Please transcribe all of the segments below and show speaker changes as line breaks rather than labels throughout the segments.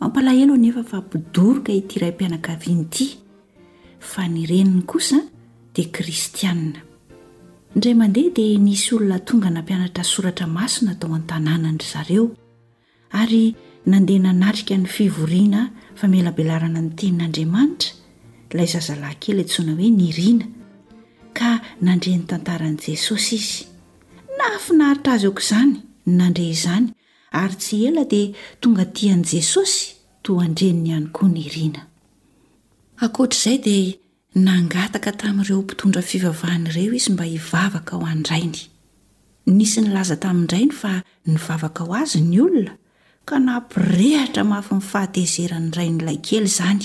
Mampalahelo anefa fa mpidoroka ity raim-pianakaviana ity fa ny reniny kosa dia kristianina. Indray mandeha dia nisy olona tonga nampianatra soratra masina tao an-tanànan-dry zareo ary nandeha nanatrika ny fivoriana famelabelarana ny tenin'Andriamanitra ilay zazalahy kely antsoina hoe Nirina ka nandre ny tantaran'i Jesosy izy. Nahafinaritra azy aok'izany ny nandre izany Ary tsy ela dia tonga tia an'i Jesosy toa an-dreniny ihany koa Nirina. Ankoatra izay dia nangataka tamin'ireo mpitondra fivavahana ireo izy mba hivavaka ho an-drainy. Nisy nilaza tamin-drainy fa nivavaka ho azy ny olona ka nampirehatra mafy ny fahatezeran'ny rain'ilay kely izany,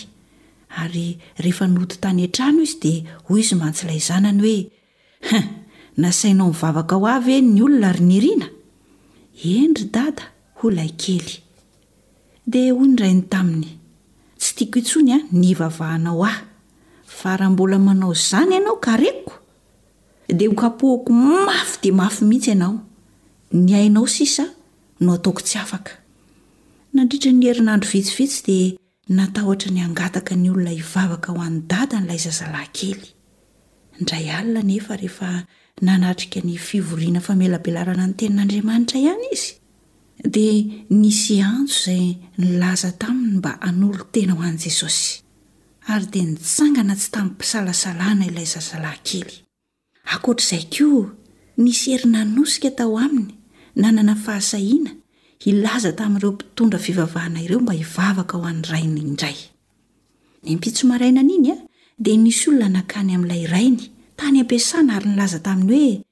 ary rehefa nody tany an-trano izy dia hoy izy mantsy ilay zanany hoe, Hein! Nasainao nivavaka ho ahy ve ny olona ry Nirina? Eny ry Dada, hoy ilay kely. Dia hoy ny rainy taminy, Tsy tiako intsony an, ny hivavahana ho ahy. Fa raha mbola manao izany ianao ka rekiko, dia ho kapohiko mafy dia mafy mihitsy ianao. Ny ainao sisa no ataoko tsy afaka. Nandritra ny herinandro vitsivitsy dia. Natahotra ny hangataka ny olona hivavaka ho an'i Dadany ilay zazalahy kely. Indray alina anefa rehefa nanatrika ny fivoriana famelabelarana ny Tenin'Andriamanitra ihany izy, dia nisy antso izay nilaza taminy mba hanolo-tena ho an'i Jesosy. Ary dia nitsangana tsy tamim-pisalasalana ilay zazalahy kely. Ankoatra izay koa, nisy hery nanosika tao aminy nanana fahasahiana hilaza tamin'ireo mpitondra fivavahana ireo mba hivavaka ho an'ny rainy indray. Ny ampitso marainany iny dia nisy olona nankany amin'ilay rainy tany am-piasana ary nilaza taminy hoe,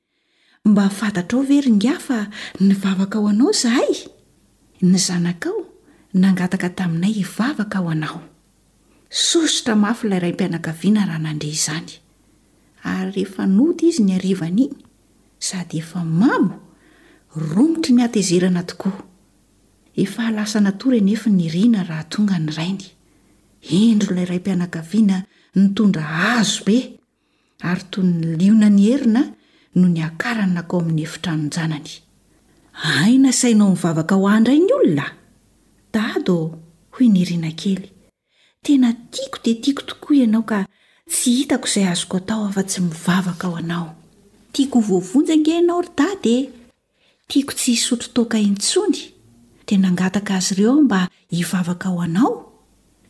Mba fantatrao ve ry ingahy fa nivavaka ho anao izahay? Ny zanakao nangataka taminay hivavaka ho anao. Sosotra mafy ilay raim-pianakaviana raha nandre izany. Ary rehefa nody izy ny harivan'iny, sady efa mamo, romotry ny hatezerana tokoa. Efa halasa natory anefy ny riana raha tonga ny rainy. Hendry ilay raim-pianakaviana nitondra hazo be. ary toy ny liona ny herina no niakarany nakao amin'ny efitranon-janany. Hay nasainao nivavaka ho ahy indray ny olona a! Dada ô, hoy Nirina kely, tena tiako dia tiako tokoa ianao ka tsy hitako izay azoko atao afa-tsy mivavaka ho anao. Tiako ho voavonjy ange ianao ry Dada e! Tiako tsy hisotro toaka intsony, dia nangataka azy ireo mba hivavaka ho anao?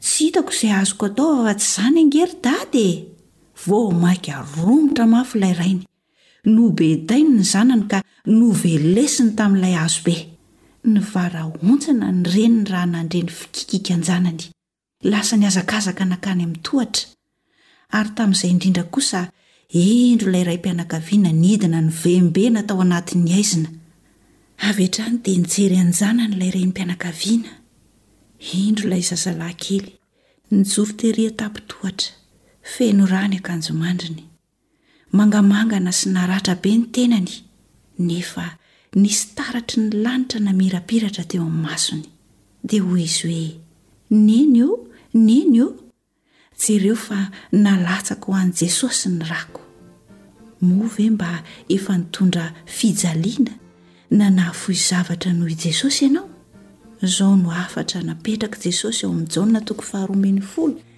Tsy hitako izay azoko atao afa-tsy izany ange ry dada e! Vao mainka romotra mafy ilay rainy. Nobedainy ny zanany ka novelesiny tamin'ilay hazo be. Nivarahontsana ny reniny raha nandre ny fikikikan-janany. Lasa nihazakazaka nankany amin'ny tohatra, ary tamin'izay indrindra kosa indro ilay raim-pianakaviana nidina novembena tao anatin'ny haizina. Avy hatrany dia nijery an-janany ilay renim-pianakaviana. Indro ilay zazalahy kely nijoro tery an-tampon-tohatra, feno rà ny akanjo mandriny. Mangamangana sy naratra be ny tenany, nefa nisy taratry ny lanitra namirapiratra teo amin'ny masony. Dia hoy izy hoe, Neny ô, neny ô! Jereo fa nalatsako ho an'i Jesosy ny rako. Moa ve mba efa nitondra fijaliana na nahafoy zavatra noho i Jesosy ianao? Izao no hafatra napetrak'i Jesosy ao amin'ny Jaona toko faharoa ambin'ny folo.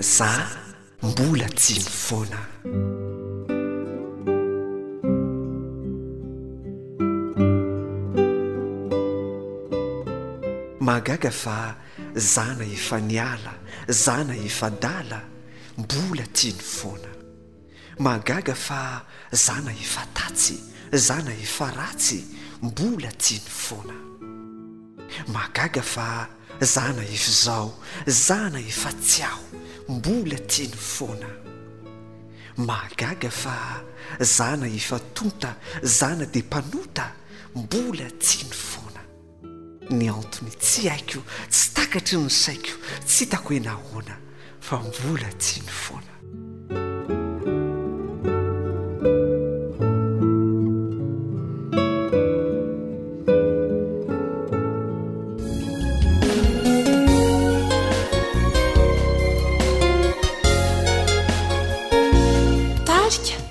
Za mbola tsy mifona. Mahagaga fa
zana efa niala, zana efa adala, mbola tiany foana. Mahagaga fa zana efa tatsy, zana efa ratsy mbola tiany foana. Mahagaga fa zana efa zao, zana efa tsiaho mbola tiany foana. Mahagaga fa zana efa tonta, zana dia mpanota mbola tiany foana. Ny antony tsy haiko, tsy takatry ny saiko, tsy hitako hoe nahoana fa mbola tsy nifoana.
Tarika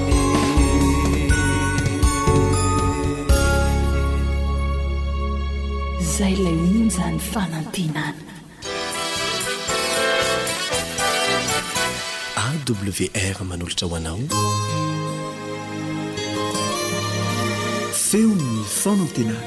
Zay lay onja ny
fanantenana.
AWR manolotra ho anao
feon'ny fanantenana.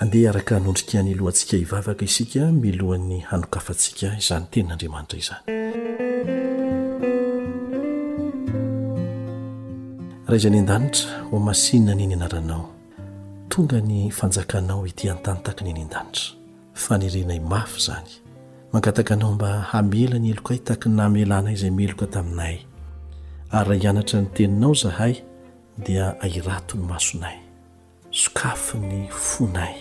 Andeha araka anondrika ny lohantsika hivavaka isika milohan'ny hanokafantsika izany tenin'Andriamanitra izany. Ray izay any an-danitra, homasinina anie ny anaranao. Tonga ny fanjakanao ety an-tany takany any an-danitra. Fanerenay mafy izany. Mangataka anao mba hamela ny helokay tahaky ny namelanay izay meloka taminay. Ary raha hianatra ny teninao izahay dia ahirato ny masonay. Sokafy ny fonay.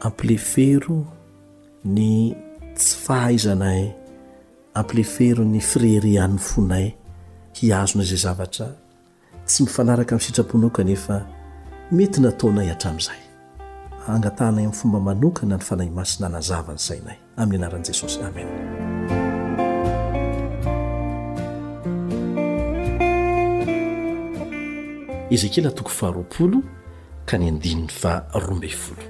Ampilefero ny tsy fahaizanay. Ampilefero ny firehirian'ny fonay hihazona izay zavatra tsy mifanaraka amin'ny sitraponao kanefa mety nataonay hatramin'izay. Angatahanay amin'ny fomba manokana ny Fanahy Masina hanazava ny sainay. amin'ny anaran'i Jesosy, amena. Ezekiela toko faharoapolo ka ny andininy faharoa ambin'ny folo.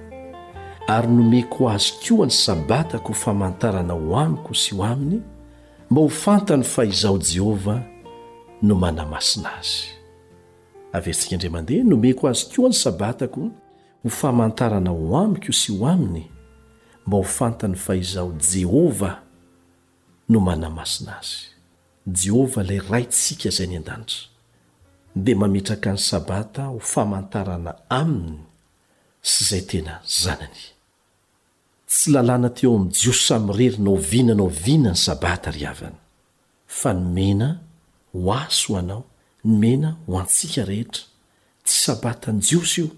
Ary nomeko azy koa ny sabatako famantarana ho amiko sy ho aminy mba ho fantany fa izaho Jehovah no manamasina azy. Averintsika indray mandeha, nomeko azy koa ny sabatako Ho famantarana ho amiko sy ho aminy, mba ho fantany fa izaho Jehovah no manamasina azy. Jehovah ilay Raintsika izay any an-danitra, dia mametraka ny Sabata ho famantarana aminy sy izay tena zanany. Tsy lalàna teo amin'ny Jiosy samirery na oviana na oviana ny Sabata ry havana. Fa nomena ho ahy sy ho anao, nomena ho antsika rehetra. Tsy Sabatan'ny Jiosy io,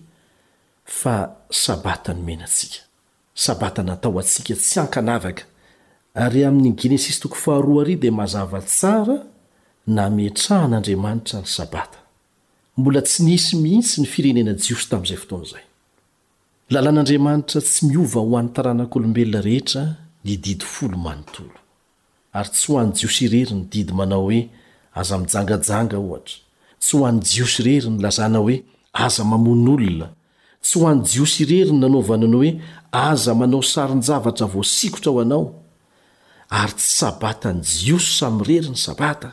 fa Sabata nomena antsika. Sabata natao ho antsika, tsy ankanavaka. Ary amin'ny Genesisy toko faharoa ary dia mazava tsara nametrahan'Andriamanitra ny Sabata. Mbola tsy nisy mihitsy ny firenena jiosy tamin'izay fotoana izay. Lalàn'Andriamanitra tsy miova ho an'ny taranak'olombelona rehetra ny Didy Folo manontolo. Ary tsy ho an'ny Jiosy irery ny didy manao hoe, Aza mijangajanga, ohatra. Tsy ho an'ny Jiosy irery ny lazana hoe, Aza mamono olona. Tsy ho an'ny Jiosy irery ny nanaovana ny hoe, Aza manao sarin-javatra voasikotra ho anao. Ary tsy Sabatan'ny Jiosy samirery ny Sabata.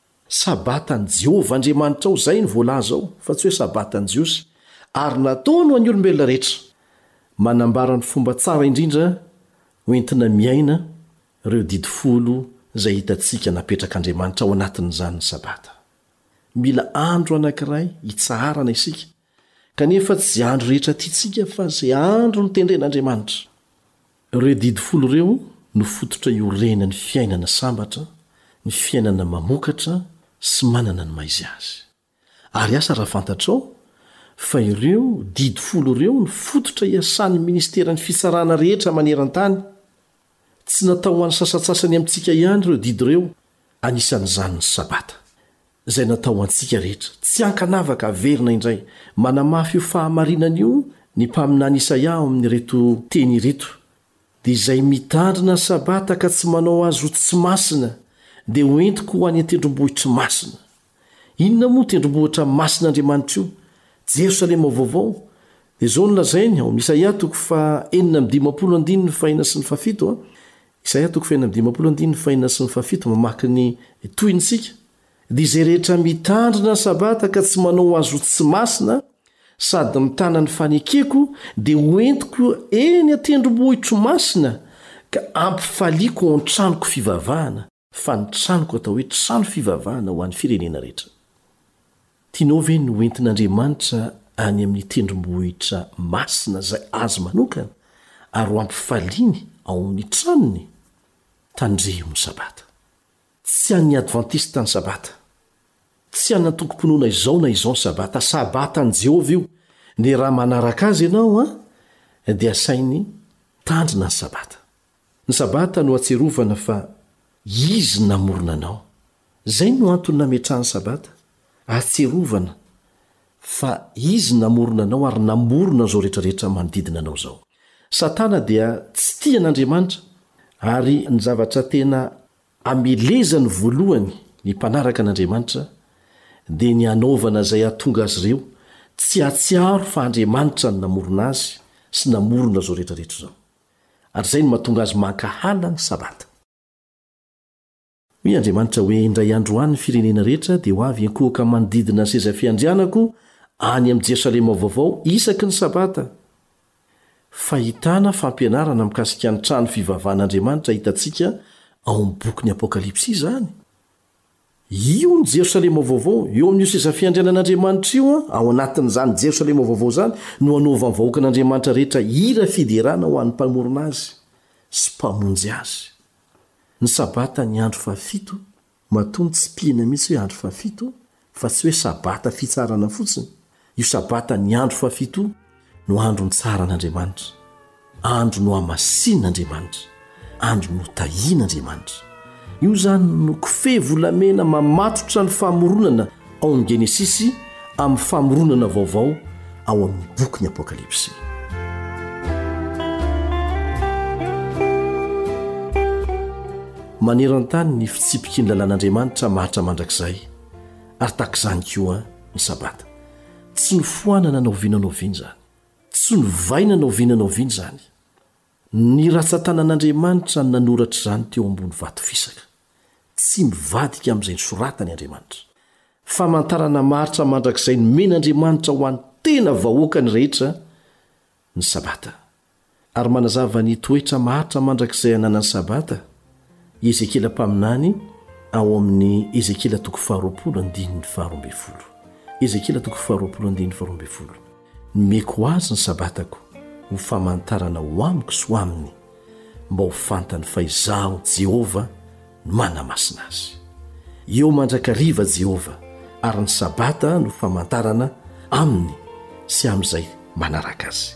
Sabatan'i Jehovah Andriamanitrao izay no voalaza ao, fa tsy hoe Sabatan'ny Jiosy, ary nataony ho an'ny olombelona rehetra. Manambara ny fomba tsara indrindra hoentina miaina ireo Didy Folo izay hitantsika napetrak'Andriamanitra ao anatin'izany ny Sabata. Mila andro anankiray hitsaharana isika Kanefa tsy izay andro rehetra tiantsika fa izay andro notendren'Andriamanitra. Ireo didy folo ireo no fototra iorenan'ny fiainana sambatra, ny fiainana mamokatra sy manana ny maizy azy. Ary asa raha fantatrao fa ireo didy folo ireo no fototra iasan'ny ministeran'ny fitsarana rehetra maneran-tany. Tsy natao ho an'ny sasantsasany amintsika ihany ireo didy ireo, anisan'izany ny Sabata. izay natao ho antsika rehetra. Tsy ankanavaka averina indray. Manamafy io fahamarinana io ny mpaminany Isaia ao amin'ireto teny ireto, Dia izay mitandrina ny Sabata ka tsy manao azy ho tsy masina dia ho entiko ho any an-tendrombohitry masina. Inona moa io tendrombohitra masin'Andriamanitra io? Jerosalema Vaovao. Dia izao no lazainy, ao amin'Isaia toko faha enina amby dimampolo andininy fahena sy ny fahafito, Isaia toko faheno amby dimampolo andininy fahenina sy ny fahafito mamaky ny tohiny isika, Dia izay rehetra mitandrina ny Sabata ka tsy manao azy ho tsy masina sady mitana ny fanekeko dia hoentiko eny an-tendrombohitro masina ka ampifaliako ao an-tranoko fivavahana, fa ny tranoko atao hoe trano fivavahana ho an'ny firenena rehetra. Tianao ve ny hoentin'Andriamanitra any amin'ny tendrombohitra masina izay azy manokana ary ho ampifaliany ao amin'ny tranony? Tandremo ny Sabata. Tsy an'ny Advantista ny Sabata. Tsy an'antokom-pinoana izao na izao ny Sabata. Sabatan'i Jehovah io, dia raha manaraka azy ianao, dia asainy hitandrina ny Sabata. Ny Sabata no ahatsiarovana fa izy namorona anao, Izay no antony nametrahany Sabata, ahatsiarovana fa Izy namorona anao ary namorona an'izao rehetra rehetra manodidina anao izao. Satana dia tsy tia an'Andriamanitra ary ny zavatra tena amelezany voalohany ny mpanaraka an'Andriamanitra dia ny hanaovana izay hahatonga azy ireo tsy hahatsiaro fa Andriamanitra no namorona azy sy namorona izao rehetra rehetra izao. Ary izay no mahatonga azy mankahala ny Sabata. Hoy Andriamanitra hoe, Indray andro ho ahy ny firenena rehetra dia ho avy hiankohoka manodidina ny seza fiandrianako any amin'ny Jerosalema Vaovao isaky ny Sabata. Fahitana fampianarana mikasika ny trano fivavahan'Andriamanitra hitantsika ao amin'ny bokin'ny Apokalypsy izany. Io ny Jerosalema Vaovao, eo amin'io seza fiandrianan'Andriamanitra io, ao anatin'izany Jerosalema Vaovao izany no hanaovan'ny vahoakan'Andriamanitra rehetra hira fiderana ho an'ny Mpamorona azy sy Mpamonjy azy. Ny sabata ny andro fahafito, matoa notsipihina mihitsy hoe andro fahafito fa tsy hoe sabata fitsarana fotsiny, io sabata ny andro fahafito io no andro nitsaran'Andriamanitra, andro nohamasinin'Andriamanitra, andro notahian'Andriamanitra.
Io izany no kofehy volamena mamatotra ny famoronana ao amin'ny Genesisy amin'ny famoronana vaovao ao amin'ny bokin'ny Apokalypsy. maneran-tany ny fitsipiky ny lalàn'Andriamanitra mahatra mandrakizay ary tahaka izany koa ny sabata tsy nofoanana na oviana na oviana izany tsy novaina na oviana na oviana izany ny ratsan-tanan'Andriamanitra ny nanoratra izany teo ambony vato fisaka Tsy mivadika amin'izay nosoratany Andriamanitra. Famantarana maharitra mandrakizay nomen'Andriamanitra ho an'ny tena vahoakany rehetra ny Sabata. Ary manazava ny toetra maharitra mandrakizay ananan'ny Sabata i Ezekiela mpaminany ao amin'ny Ezekiela toko faharoapolo andininy faharoa ambin'ny folo. Ezekiela toko faharoapolo andininy faharoa ambin'ny folo. Nomeko ho azy ny Sabatako ho famantarana ho amiko sy ho aminy, mba ho fantany fa Izaho, Jehovah, no manamasina azy. Eo mandrakariva Jehovah, ary ny Sabata no famantarana aminy sy amin'izay manaraka azy.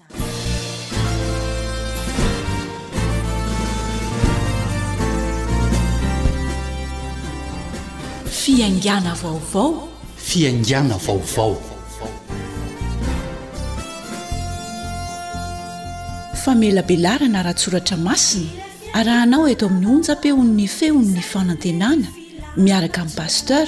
Fiaingàna vaovao,
fiaingàna vaovao.
Famelabelarana ara-tsoratra masina arahanao eto amin'ny onjam-peon'ny feon'ny fanantenana miaraka amin'ny
Pasteur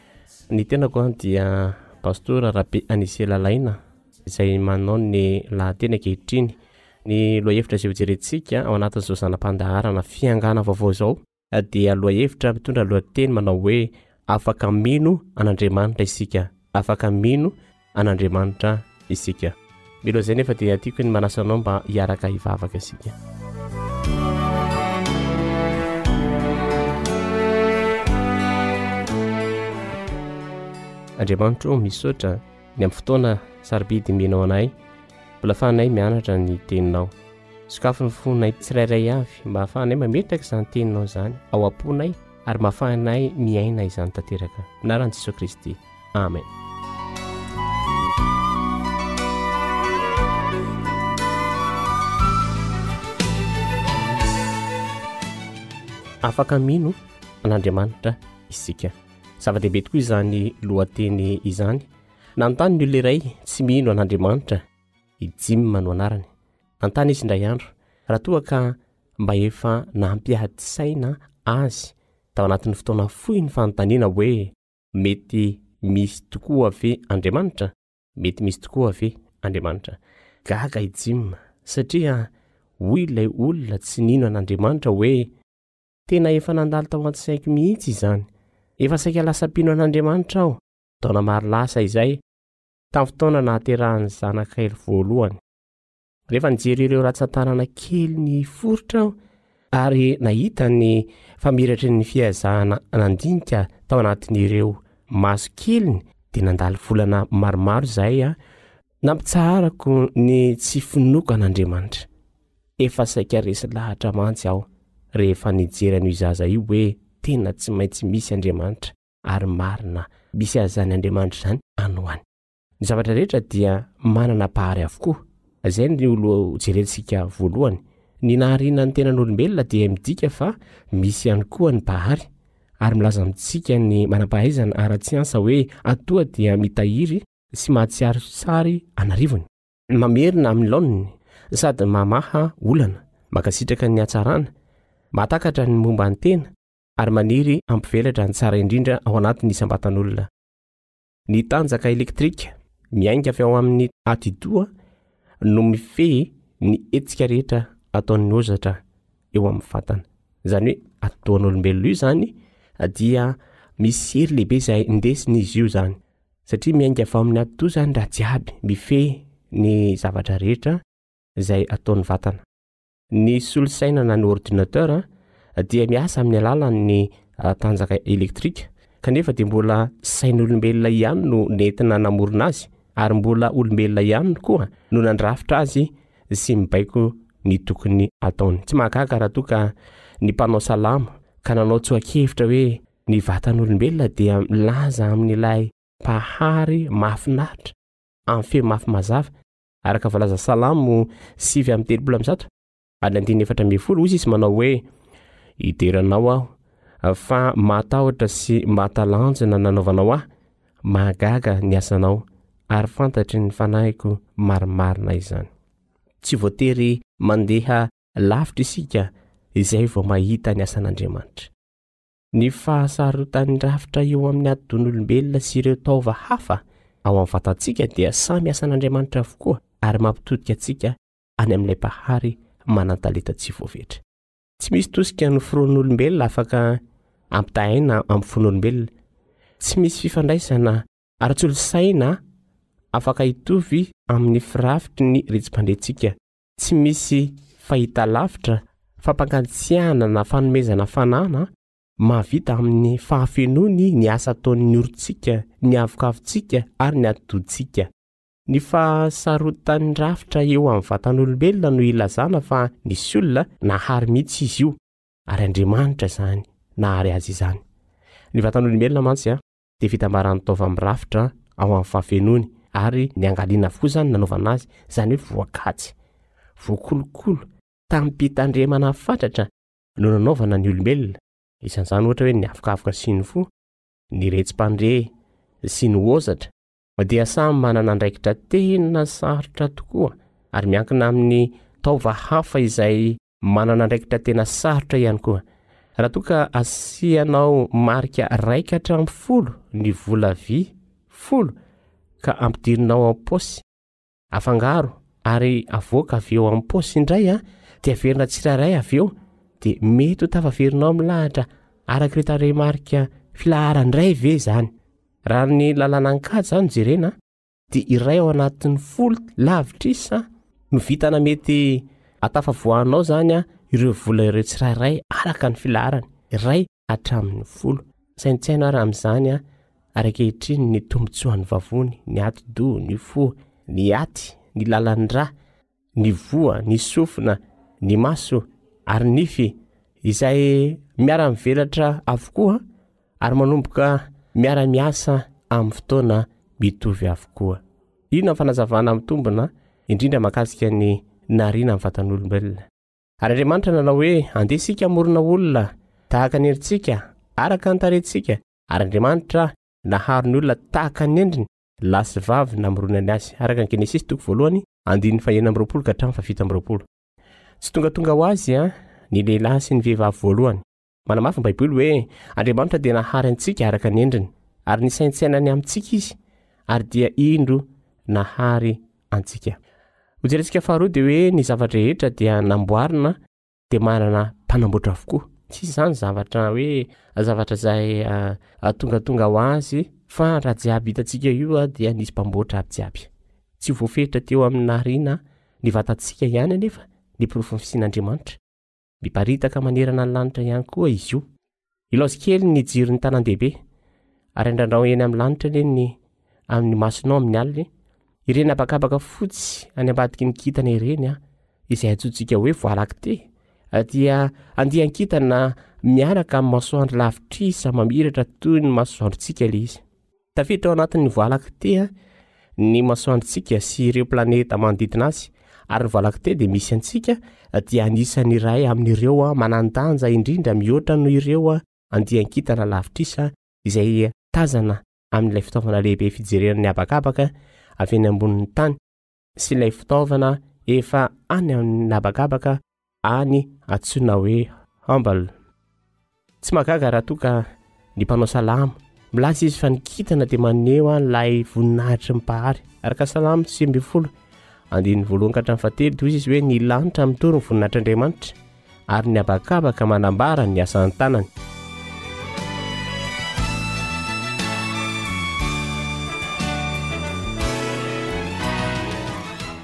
Ny
tenako an dia Pastora Rabe Anise Lalaina izay manao ny lahateny ankehitriny. Ny lohahevitra izay hojerentsika ao anatin'izao zana-pandaharana fiangana vaovao izao dia lohahevitra mitondra lohateny manao hoe Afaka mino an'Andriamanitra isika. Afaka mino an'Andriamanitra isika. Mialoha izay nefa dia tiako ny manasa anao mba hiaraka hivavaka isika. Andriamanitro, misaotra ny amin'ny fotoana sarobidy menao anay, mbola fahanay mianatra ny teninao. Sokafo ny fonay tsirairay avy mba hahafahanay mametraka izany teninao izany ao am-ponay ary mahafahanay miaina izany tanteraka. Minaran'i Jesoa Kristy. Amen. Afaka mino an'Andriamanitra isika. Zava-dehibe tokoa izany lohateny izany. Nanontany ny olona iray tsy mino an'Andriamanitra, i Jim no anarany. Antany izy indray andro raha toa ka mba efa nampiady saina azy tao anatin'ny fotoana fohy ny fanontaniana hoe Mety misy tokoa ve Andriamanitra? Mety misy tokoa ve Andriamanitra? Gaga i Jim satria hoy ilay olona tsy nino an'Andriamanitra hoe, Tena efa nandalo tao an-tsaiko mihitsy izany. Efa saika lasa mpino an'Andriamanitra aho, taona maro lasa izay, tamin'ny fotoana nahaterahan'ny zanakay voalohany. Rehefa nijery ireo ratsan-tanana kely niforitra aho ary nahita ny famiratry ny fihazahana nandinika tao anatin'ireo maso keliny dia nandalo volana maromaro izahay a nampitsaharako ny tsy finoko an'Andriamanitra. Efa saika resy lahatra mantsy aho rehefa nijery an'io zaza io hoe tena tsy maintsy misy Andriamanitra ary marina misy azany Andriamanitra izany any ho any. Ny zavatra rehetra dia manana Mpahary avokoa. Izay no jerentsika voalohany. Ny nahariana ny tenan'olombelona dia midika fa misy ihany koa ny Mpahary. Ary milaza amintsika ny manam-pahaizana ara-tsiansa hoe atoa dia mitahiry sy mahatsiaro sary an'arivony. Mamerina amin'ny laoniny sady mamaha olana, mankasitraka ny hatsarana, mahatakatra ny momba ny tena, ary maniry hampivelatra ny tsara indrindra ao anatin'ny isam-batan'olona. Ny tanjaka elektrika miainga avy ao amin'ny atidoha no mifehy ny hetsika rehetra ataon'ny ozatra eo amin'ny vatana. Izany hoe atidohan'olombelona io izany dia misy hery lehibe izay indesin'izy io izany. Satria miainga avy ao amin'ny atidoha izany raha jiaby, mifehy ny zavatra rehetra izay ataon'ny vatana. Ny solosaina na ny ordinateur dia miasa amin'ny alalan'ny tanjaka elektrika, kanefa dia mbola sain'olombelona ihany no nentina namorona azy ary mbola olombelona ihany koa no nandrafitra azy sy mibaiko ny tokony ataony. Tsy mahagaga raha toa ka ny mpanao salamo ka nanao tsoa-kevitra hoe ny vatan'olombelona dia milaza amin'ilay Mpahary mahafinaritra amin'ny feo mafy mazava araka voalaza salamo sivy amby telopolo amby zato ary andininy efatra ambin'ny folo hozy izy manao hoe ideranao aho fa mahatahotra sy mahatalanjona nanaovanao ahy mahagaga ny asanao ary fantatry ny fanahiko marimarina izany tsy voatery mandeha lavitra isika izay vao mahita ny asan'andriamanitra Ny fahasarotan'ny rafitra eo amin'ny ati-don'olombelona sy ireo taova hafa ao amin'ny vatantsika dia samy asan'Andriamanitra avokoa ary mampitodika antsika any amin'ilay Mpahary manan-talenta tsy voafetra. Tsy misy tosika noforon'olombelona afaka ampitahaina amin'ny fon'olombelona. Tsy misy fifandraisana ara-tsolosaina afaka hitovy amin'ny firafitry ny ritsim-pandrentsika tsy misy fahitalavitra, fampangatsiahana na fanomezana fanana mahavita amin'ny fahafenoany ny asa ataon'ny orintsika, ny avokavotsika ary ny atidohantsika. Ny fahasarotan'ny rafitra eo amin'ny vatan'olombelona no ilazana fa nisy olona nahary mihitsy izy io, ary Andriamanitra izany nahary azy izany. Ny vatan'olombelona mantsy dia fitambaran'ny taovan'ny rafitra ao amin'ny fahafenoany ary niangaliana avokoa izany nanaovana azy, izany hoe voakajy, voakolokolo tamim-pitandremana fatratra no nanaovana ny olombelona, isan'izany ohatra hoe ny hafokavoka sy ny fo, ny retsi-pandre sy ny hozatra, dia samy manana andraikitra tena sarotra tokoa ary miankina amin'ny taova hafa izay Manana andraikitra tena sarotra ihany koa raha toa ka asianao marika iraika hatramin'ny folo ny vola vy folo ka ampidirinao ao am-paosy. Afangaro ary avoaka avy eo am-paosy indray dia averina tsirairay avy eo dia mety ho tafaverinao milahatra araka ireo tarehimarika filaharan-dray ve izany? Raha ny lalàna Ankady izany no jerena dia iray ao anatin'ny folo lavitrisa no vitana mety atafavoahanao izany a ireo vola ireo tsirairay araka ny filaharany iray hatramin'ny folo saintsaino ary amin'izany a ary ankehitriny ny tombontsoan'ny vavony ny atidoha ny fo ny aty ny lalandra ny voa, ny sofina, ny maso ary nify izay miara-mivelatra avokoa ary manomboka miara-miasa amin'ny fotoana mitovy avokoa. Inona ny fanazavana mitombina indrindra mahakasika ny nariana ny vatan'olombelona? Ary Andriamanitra nanao hoe, Andeha isika hamorona olona tahaka ny endritsika, araka ny tarehintsika, ary Andriamanitra naharo ny olona tahaka ny endriny, lahy sy vavy namoronany azy, araka ny Genesisy toko voalohany, andininy fahenina amby roapolo ka hatramin'ny fahafito amby roapolo. Tsy tongatonga ho azy ny lehilahy sy ny vehivavy voalohany. Manamafy ny Baiboly hoe Andriamanitra dia nahary antsika araka ny endriny, ary nisaintsainany amintsika izy, ary dia indro nahary antsika. Hojerentsika faharoa dia hoe ny zava-drehetra dia namboarina dia manana mpanamboatra avokoa. Tsy izany zavatra hoe zavatra izay tongatonga ho azy fa raha jiaby hitantsika io dia nisy mpamboatra aby jiaby. Tsy voafetra teo amin'ny nariana ny vatantsika ihany anefa ny porofon'ny fisian'Andriamanitra. Miparitaka manerana ny lanitra ihany koa izy io. Ilaozy kely ny jiron'ny tanàn-dehibe, ary andrandrao eny amin'ny lanitra anie ny amin'ny masonao amin'ny alina e! Ireny habakabaka fotsy any ambadiky ny kintana ireny izay antsointsika hoe Voie lactée dia andian-kintana miaraka amin'ny masoandro lavitrisa mamiratra toy ny masoandrontsika ilay izy. Tafiditra ao anatin'ny Voie lactée ny masoandrontsika sy ireo planeta manodidina azy, ary ny Voie lactée dia misy antsika dia anisan'ny iray amin'ireo manan-danja indrindra mihoatra noho ireo andian-kintana lavitrisa izay tazana amin'ilay fitaovana lehibe fijerena ny habakabaka avy eny ambonin'ny tany. sy ilay fitaovana efa any amin'ny habakabaka any antsoina hoe Humble. Tsy mahagaga raha toa ka ny mpanao salamo milaza izy fa ny kintana dia maneho an'ilay voninahitry ny Mpahary. Araka Salamo sivy ambin'ny folo andininy voalohany ka hatramin'ny fahatelo dia hoy izy hoe ny lanitra mitory ny voninahitr'Andriamanitra. ary ny habakabaka manambara ny asan'ny tanany.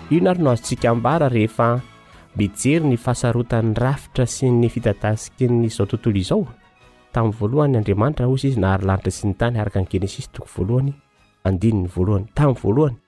Inona ary no azontsika ambara rehefa mijery ny fahasarotan'ny rafitra sy ny fidadasiky nyizao tontolo izao tamin'ny voalohany andriamanitra hozy izy nahary lanitra sy ny tany araka ny genesisy toko voalohany andininy voalohany tamin'ny voalohany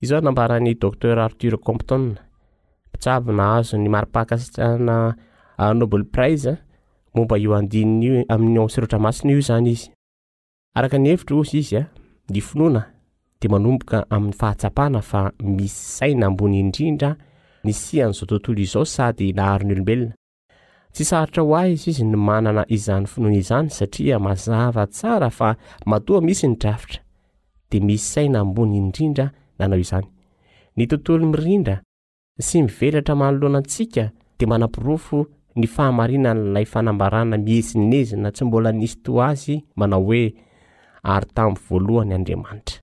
Izao no nambaran'i Docteur Arthur Compton, mpitsabo nahazo ny mari-pankasitrahana Nobel Prize momba io andininy io amin'ny ao Soratra Masina io izany izy. Araka ny hevitro, hoy izy, ny finoana dia manomboka amin'ny fahatsapana fa misy saina ambony indrindra nisian'izao tontolo izao sady naharin'ny olombelona, Tsy sarotra ho ahy izy ny manana izany finoana izany satria mazava tsara fa matoa misy ny drafitra dia misy saina ambony indrindra nanao izany. Ny tontolo mirindra sy mivelatra manoloana antsika dia manaporofo ny fahamarinan'ilay fanambarana miezinezina tsy mbola nisy toa azy manao hoe, Ary tamin'ny voalohany Andriamanitra.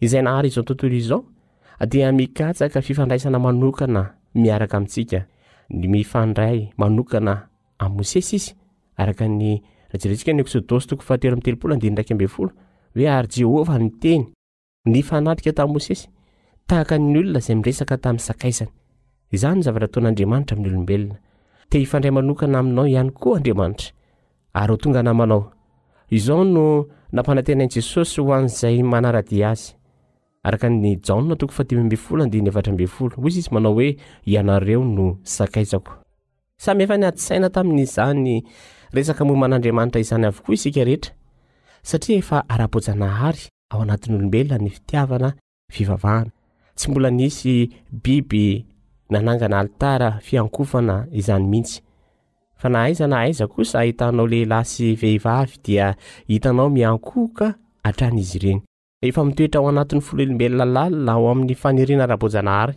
izay nahary izao tontolo izao, dia mikatsaka fifandraisana manokana miaraka amintsika, ny mifandray manokana amin'i Mosesy izy, araka ny, raha jerentsika ny Eksodosy toko fahatelo amby telopolo andininy iraika ambin'ny folo, hoe ary Jehovah niteny, nifanatrika tamin'i Mosesy, tahaka ny olona izay miresaka tamin'ny sakaizany. Izany no zavatra ataon'Andriamanitra amin'ny olombelona. Te hifandray manokana aminao ihany koa Andriamanitra. Ary ho tonga namanao. Izao no nampanantenain'i Jesosy ho an'izay manara-dia Azy. Araka ny Jaona toko faha-dimy ambin'ny folo andininy efatra ambin'ny folo, hoy Izy manao hoe, Ianareo no sakaizako. Samy efa niady saina tamin'izany resaka momba an'Andriamanitra izany avokoa isika rehetra, satria efa ara-boajanahary ao anatin'olombelona ny fitiavana fivavahana. Tsy mbola nisy biby nanangana alitara fiankofana izany mihitsy. Fa na aiza na aiza kosa ahitanao lehilahy sy vehivavy dia hitanao miankohoka hatrany izy ireny. Efa mitoetra ao anatin'ny foloelombelona lalina ao amin'ny faniriana ara-boajanahary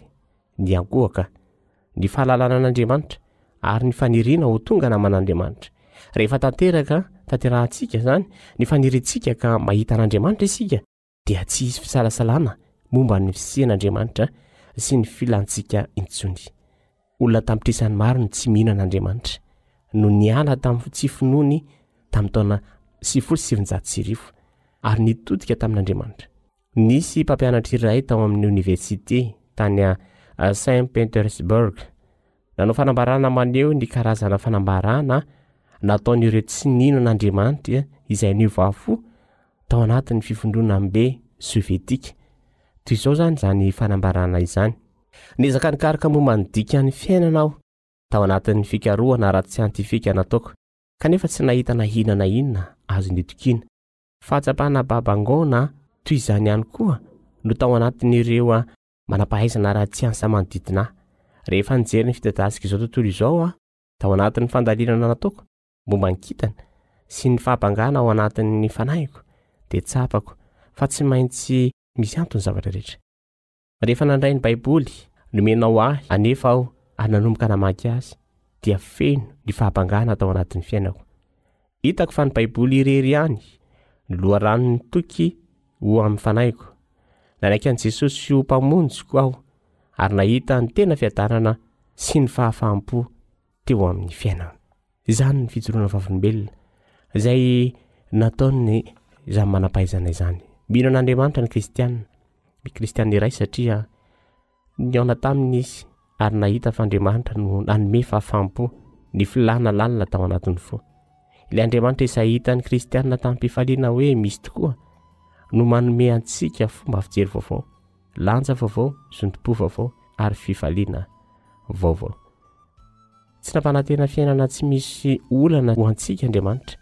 ny ankohoka, ny fahalalana an'Andriamanitra ary ny faniriana ho tonga naman'Andriamanitra. Rehefa tanteraka tanterahantsika izany ny faniriantsika ka mahita an'Andriamanitra isika, dia tsy hisy fisalasalana momba ny fisian'Andriamanitra sy ny filantsika intsony. Olona an-tapitrisany maro ny tsy mino an'Andriamanitra no niala tamin'ny tsy finoany tamin'ny taona sivifolo sy sivinjato sy arivo ary nitodika tamin'Andriamanitra. Nisy mpampianatra iray tao amin'ny oniversite tany Saint Petersburg Nanao fanambarana maneho ny karazana fanambarana nataon'ireo tsy nino an'Andriamanitra izay niova fo tao anatin'ny Fivondronambe Sovietika. Toy izao izany izany fanambarana izany. Niezaka nikaroka momba ny dikan'ny fiainana aho tao anatin'ny fikarohana ara-tsiantifika nataoko, kanefa tsy nahita na inona na inona azo nitokiana. Fahatsapana Baba Ngona toy izany ihany koa no tao anatin'ireo manam-pahaizana ara-tsiansa manodidina ahy. Rehefa nijery ny fidadasika izao tontolo izao aho, tao anatin'ny fandalinana nataoko momba ny kintana sy ny fahabangana ao anatin'ny fanahiko, dia tsapako fa tsy maintsy misy antony ny zavatra rehetra. Rehefa nandray ny Baiboly nomenao ahy anefa aho ary nanomboka namaky azy, dia feno ny fahabangana tao anatin'ny fiainako. Hitako fa ny Baiboly irery ihany no loharanon'ny toky ho amin'ny fanahiko. Nanaiky an'i Jesosy ho Mpamonjiko aho ary nahita ny tena fiadanana sy ny fahafaham-po teo amin'ny fiainana. Izany ny fijoroana vavolombelona izay nataon'ny izany manam-pahaizana izany. Mino an'Andriamanitra ny Kristiana, ny Kristiana iray satria Nihaona taminy izy ary nahita fa Andriamanitra no nanome fahafaham-po ny filàna lalina tao anatin'ny fo. Ilay Andriamanitra izay hitan'ny Kristianina tamim-pifaliana hoe misy tokoa no manome antsika fomba fijery vaovao, lanja vaovao, zotom-po vaovao ary fifaliana vaovao. Tsy nampanantena fiainana tsy misy olana ho antsika Andriamanitra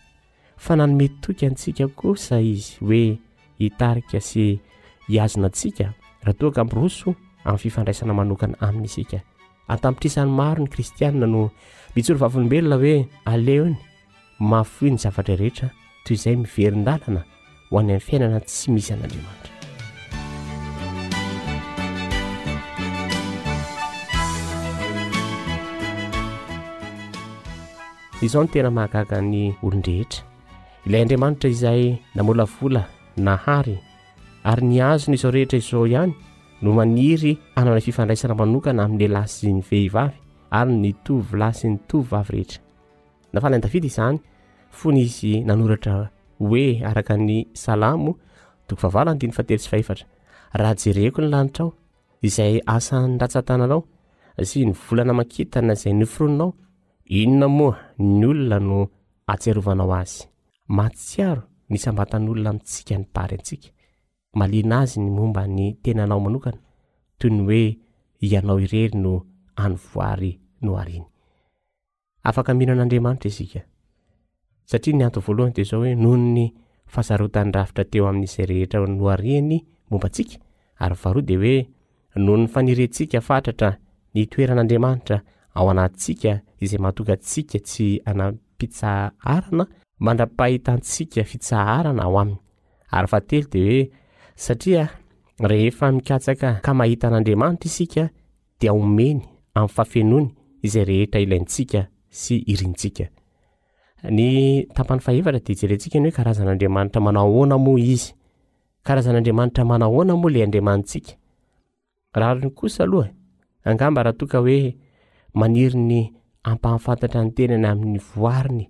fa nanome toky antsika kosa Izy hoe hitarika sy hihazona antsika raha toa ka miroso amin'ny fifandraisana manokana Aminy isika. An-tapitrisany maro ny kristiana no nijoro vavolombelona hoe aleony mahafoy ny zava-drehetra toy izay miverin-dalana ho any amin'ny fiainana tsy misy an'Andriamanitra. Izao no tena mahagaga ny olon-drehetra. Ilay Andriamanitra izay namolavola, nahary, ary nihazona izao rehetra izao ihany no maniry hanana fifandraisana manokana amin'ny lehilahy sy ny vehivavy ary ny tovolahy sy ny tovovavy rehetra. Nafana an'i Davida izany fony izy nanoratra hoe araka ny Salamo toko fahavalo andininy fahatelo sy fahefatra. Raha jereko ny lanitrao, izay asan'ny ratsan-tananao, sy ny volana aman-kintana izay noforoninao, inona moa ny olona no ahatsiarovanao azy? Mahatsiaro ny isam-batan'olona amintsika ny Mpahary antsika. Mahaliana azy ny momba ny tenanao manokana, toy ny hoe ianao irery no any voary nohariny. Afaka mino an'Andriamanitra isika. Satria ny antony voalohany dia izao hoe noho ny fahasarotan'ny rafitra teo amin'izay rehetra noharihiny momba antsika, ary faharoa dia hoe noho ny faniriantsika fatratra ny hitoeran'Andriamanitra ao anatintsika izay mahatonga antsika tsy hanam-pitsaharana mandra-pahitantsika fitsaharana ao aminy, ary fahatelo dia hoe satria rehefa mikatsaka ka mahita an'Andriamanitra isika dia omeny amin'ny fahafenoany izay rehetra ilaintsika sy irintsika. Ny tapany fahefatra dia jerentsika ny hoe karazan'Andriamanitra manao ahoana moa izy. Karazan'Andriamanitra manao ahoana moa ilay Andriamanitsika? Rariny kosa aloha, angamba raha toa ka hoe maniry ny hampahafantatra ny tenany amin'ny voariny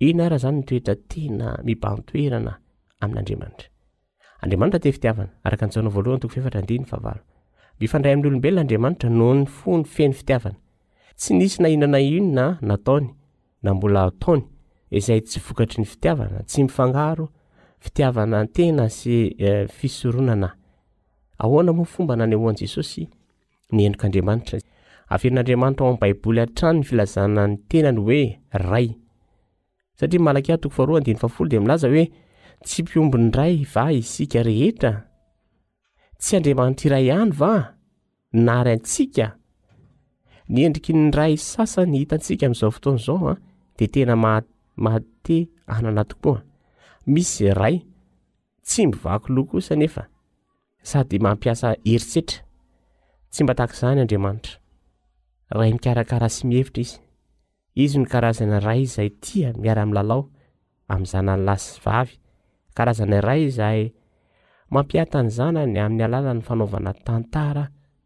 Inona ara izany ny toetra tena mibahan-toerana amin'Andriamanitra? Andriamanitra tia fitiavana, araka ny Jaona voalohany toko fahefatra andininy fahavalo. Mifandray amin'ny olombelona Andriamanitra noho ny fony feno fitiavana. Tsy nisy na inona na inona nataony na mbola ataony izay tsy vokatry ny fitiavana, tsy mifangaro fitiavana tena sy fisoronana. Ahoana moa fomba nanehoan'i Jesosy ny henok'Andriamanitra. Averin'Andriamanitra ao amin'ny Baiboly hatrany ny filazana ny tenany hoe Ray. Satria Malakia toko faharoa andininy fahafolo dia milaza hoe tsy mpiombon'ny Ray va isika rehetra? Tsy Andriamanitra iray ihany va nary antsika? Ny endriky ny Ray sasany hitantsika amin'izao fotoana izao dia tena mahate hanana tokoa. Misy Ray tsy mivaky loha kosa nefa. Sady mampiasa herisetra. Tsy mba tahaka izany Andriamanitra. Ray mikarakara sy mihevitra Izy. Izy no karazana Ray izay tia miara-milalao amin'ny zanany lahy sy vavy, karazana Ray izay mampihata ny zanany amin'ny alalan'ny fanaovana tantara.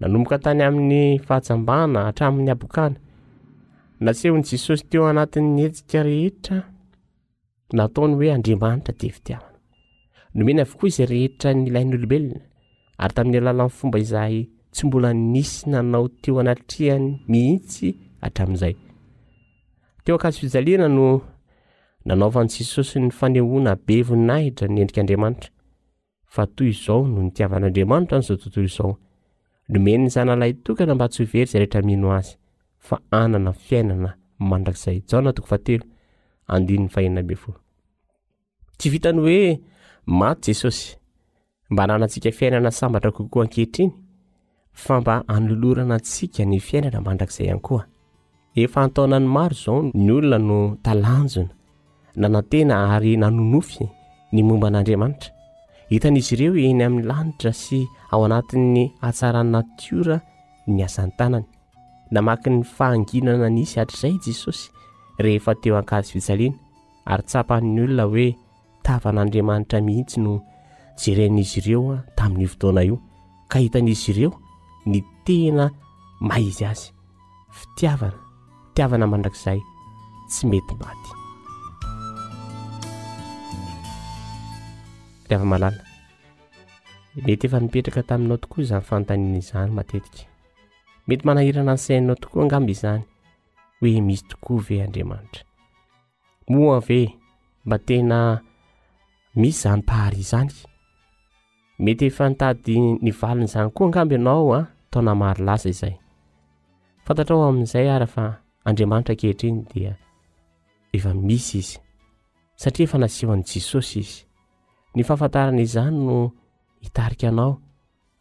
nanomboka tany amin'ny fahajambana hatramin'ny habokana. Nasehon'i Jesosy teo anatin'ny hetsika rehetra nataony hoe Andriamanitra dia fitiavana. Nomeny avokoa izay rehetra nilain'ny olombelona, ary tamin'ny alalan'ny fomba izay tsy mbola nisy nanao teo anatrehany mihitsy hatramin'izay. Teo ankazofijaliana no nanaovan'i Jesosy ny fanehoana be voninahitra ny endrik'Andriamanitra. fa toy izao no nitiavan'Andriamanitra an'izao tontolo izao, nomeny ny Zanalahiny tokana mba tsy ho very izay rehetra mino Azy, fa hanana fiainana mandrakizay. Jaona toko fahatelo, andininy fahenina ambin'ny folo. Tsy vitan'ny hoe maty Jesosy mba hananantsika fiainana sambatra kokoa ankehitriny, fa mba hanolorana antsika ny fiainana mandrakizay ihany koa. Efa an-taonany maro izao ny olona no talanjona, nanantena ary nanonofy ny momba an'Andriamanitra. Hitan'izy ireo eny amin'ny lanitra sy ao anatin'ny hatsaran'ny natiora ny asan'ny tanany. Namaky ny fahanginana nisy hatrizay i Jesosy rehefa teo Ankadifintsaliana ary tsapan'ny olona hoe Tavan'Andriamanitra mihitsy no jeren'izy ireo tamin'io fotoana io, ka hitan'izy ireo ny tena maha-izy azy, fitiavana, fitiavana mandrakizay tsy mety maty. Ry hava-malala, mety efa nipetraka taminao tokoa izany fanontaniana izany matetika. Mety manahirana ny sainao tokoa angamba izany, hoe misy tokoa ve Andriamanitra? Moa ve mba tena misy izany mpahary izany? Mety efa nitady ny valin'izany koa angamba ianao an, taona maro lasa izay. Fantatrao amin'izay ary fa Andriamanitra ankehitriny dia efa misy izy, satria efa nasehon'i Jesosy izy. Ny fahafantarana izany no hitarika anao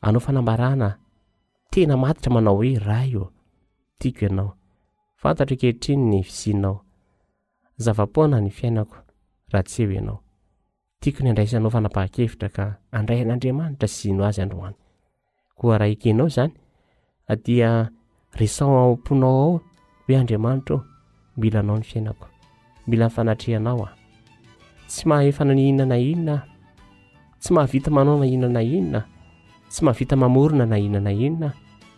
hanao fanambarana tena matitra manao hoe Ray ô, tiako ianao. Fantatro ankehitriny ny fisianao. Zava-poana ny fiainako raha tsy eo ianao. Tiako ny handraisanao fanapahan-kevitra ka handray an'Andriamanitra sy hino azy androany. Koa raha ekenao izany, dia resaho ao am-ponao ao hoe Andriamanitra ô, mila anao ny fiainako. Mila ny fanatrehanao aho. Tsy mahefa na inona na inona aho. Tsy mahavita manao na inona na inona. Tsy mahavita mamorona na inona na inona.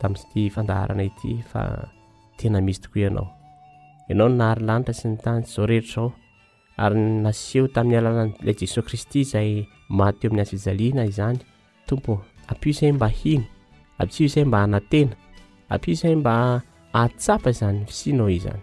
tamin'ity fandaharana ity fa tena misy tokoa ianao ianao ny nahary lanitra sy ny tany izao rehetra izao ary naseho tamin'ny alalan'ilay jesosy kristy izay maty teo amin'ny hazfijaliana izany tompo ampio izay mba hino ampio izay mba hanantena ampio izay mba ahatsapa izany fisinao izany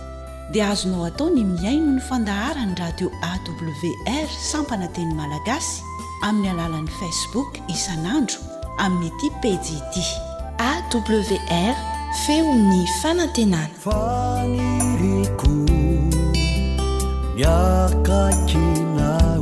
dia
azonao atao ny mihaino ny fandaharan'ny radio AWR sampana teny malagasy amin'ny alalan'ny Facebook isan'andro amin'ity pejy ity.
AWR, feon'ny fanantenana.
Faniriko
miakaikinao.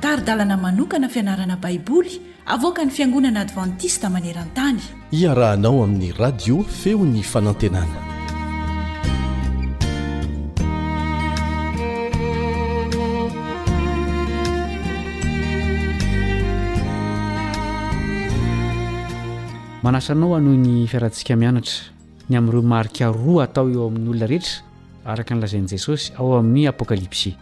Tari-dalana manokana fianarana Baiboly avoakan'ny Fiangonana Advantista maneran-tany.
Iarahanao amin'ny Radio Feon'ny Fanantenana.
Manasa anao hanohy ny fiarantsika mianatra. ny amin'ireo marika roa atao eo amin'ny olona rehetra, araka ny lazain'i Jesosy ao amin'ny Apokalypsy.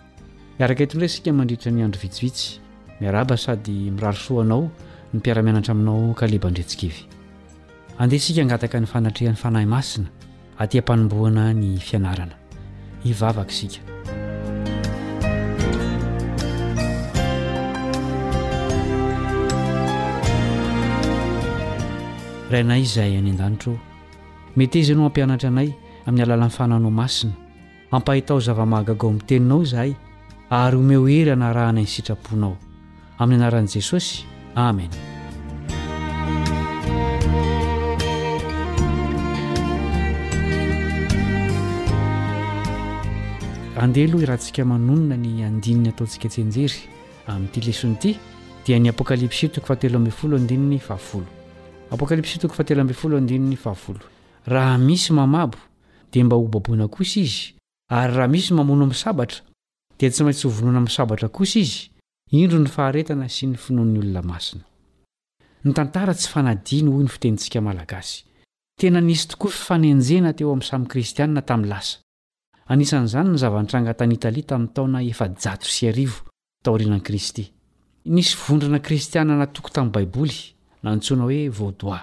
Hiaraka eto indray isika mandritra ny andro vitsivitsy. Miarahaba sady mirary soa anao ny mpiara-mianatra aminao Caleb Andriantsikivy. Andeha isika hangataka ny fanatrehan'ny Fanahy Masina aty am-panombohana ny fianarana. Hivavaka isika. Rainay izay any an-danitro, meteza ianao hampianatra anay amin'ny alalan'ny fananao masina. Ampahitao zava-mahagaga ao amin'ny teninao izahay ary omeo hery hanarahana ny sitraponao. Amin'ny anaran'i Jesosy, amena. Andeha aloha iarahantsika manonona ny andininy ataontsika tsianjery amin'ity lesona ity dia ny apokalypsy toko fahatelo ambin'ny folo andininy fahafolo apokalypsy toko fahatelo ambin'ny folo andininy fahafolo raha misy mamabo dia mba hobaboina kosa izy ary raha misy mamono amin'ny sabatra dia tsy maintsy hovonoina amin'ny sabatra kosa izy Indro ny faharetana sy ny finoan'ny olona masina. Ny tantara tsy fanadino hoy ny fitenintsika malagasy. Tena nisy tokoa fifanenjena teo amin'ny samy kristianina tamin'ny lasa. Anisan'izany ny zava-nitranga tany Italia tamin'ny taona efajato sy arivo taorianan'i Kristy. Nisy vondrona kristiana natoky tamin'ny Baiboly, nantsoina hoe Vaudois.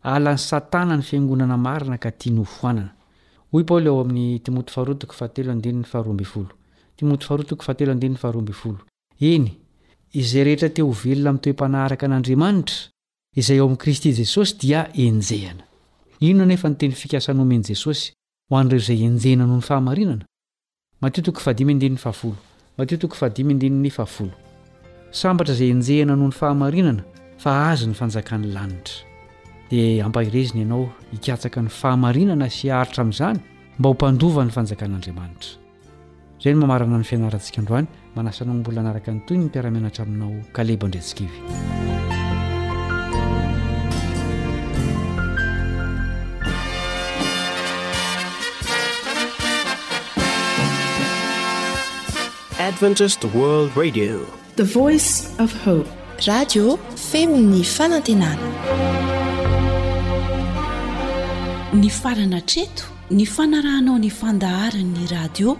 Halan'i Satana ny fiangonana marina ka tiany hofoanana. Hoy Paoly ao amin'ny Timoty Faharoa toko fahatelo andininy faharoa ambin'ny folo, Timoty Faharoa toko fahatelo andininy faharoa ambin'ny folo, Eny, izay rehetra te ho velona amin'ny toe-panahy araka an'Andriamanitra, izay ao amin'i Kristy Jesosy, dia enjehana. Inona anefa ny teny fikasa nomen'i Jesosy ho an'ireo izay enjehina noho ny fahamarinana? Matio toko fahadimy andininy fahafolo Matio toko fahadimy andininy fahafolo Sambatra izay enjehina noho ny fahamarinana, fa azy ny fanjakan'ny lanitra. Dia ampaherezina ianao hikatsaka ny fahamarinana sy haharitra amin'izany, mba ho mpandova ny fanjakan'Andriamanitra. Izay no mamarana ny fianarantsika androany. Manasa anao mbola hanaraka ny tohiny ny mpiara-mianatra aminao Caleb Andriantsikivy.
Adventist World Radio.
The Voice of Hope.
Radio Femon'ny Fanantenana.
Ny farana treto ny fanarahanao ny fandaharan'ny radio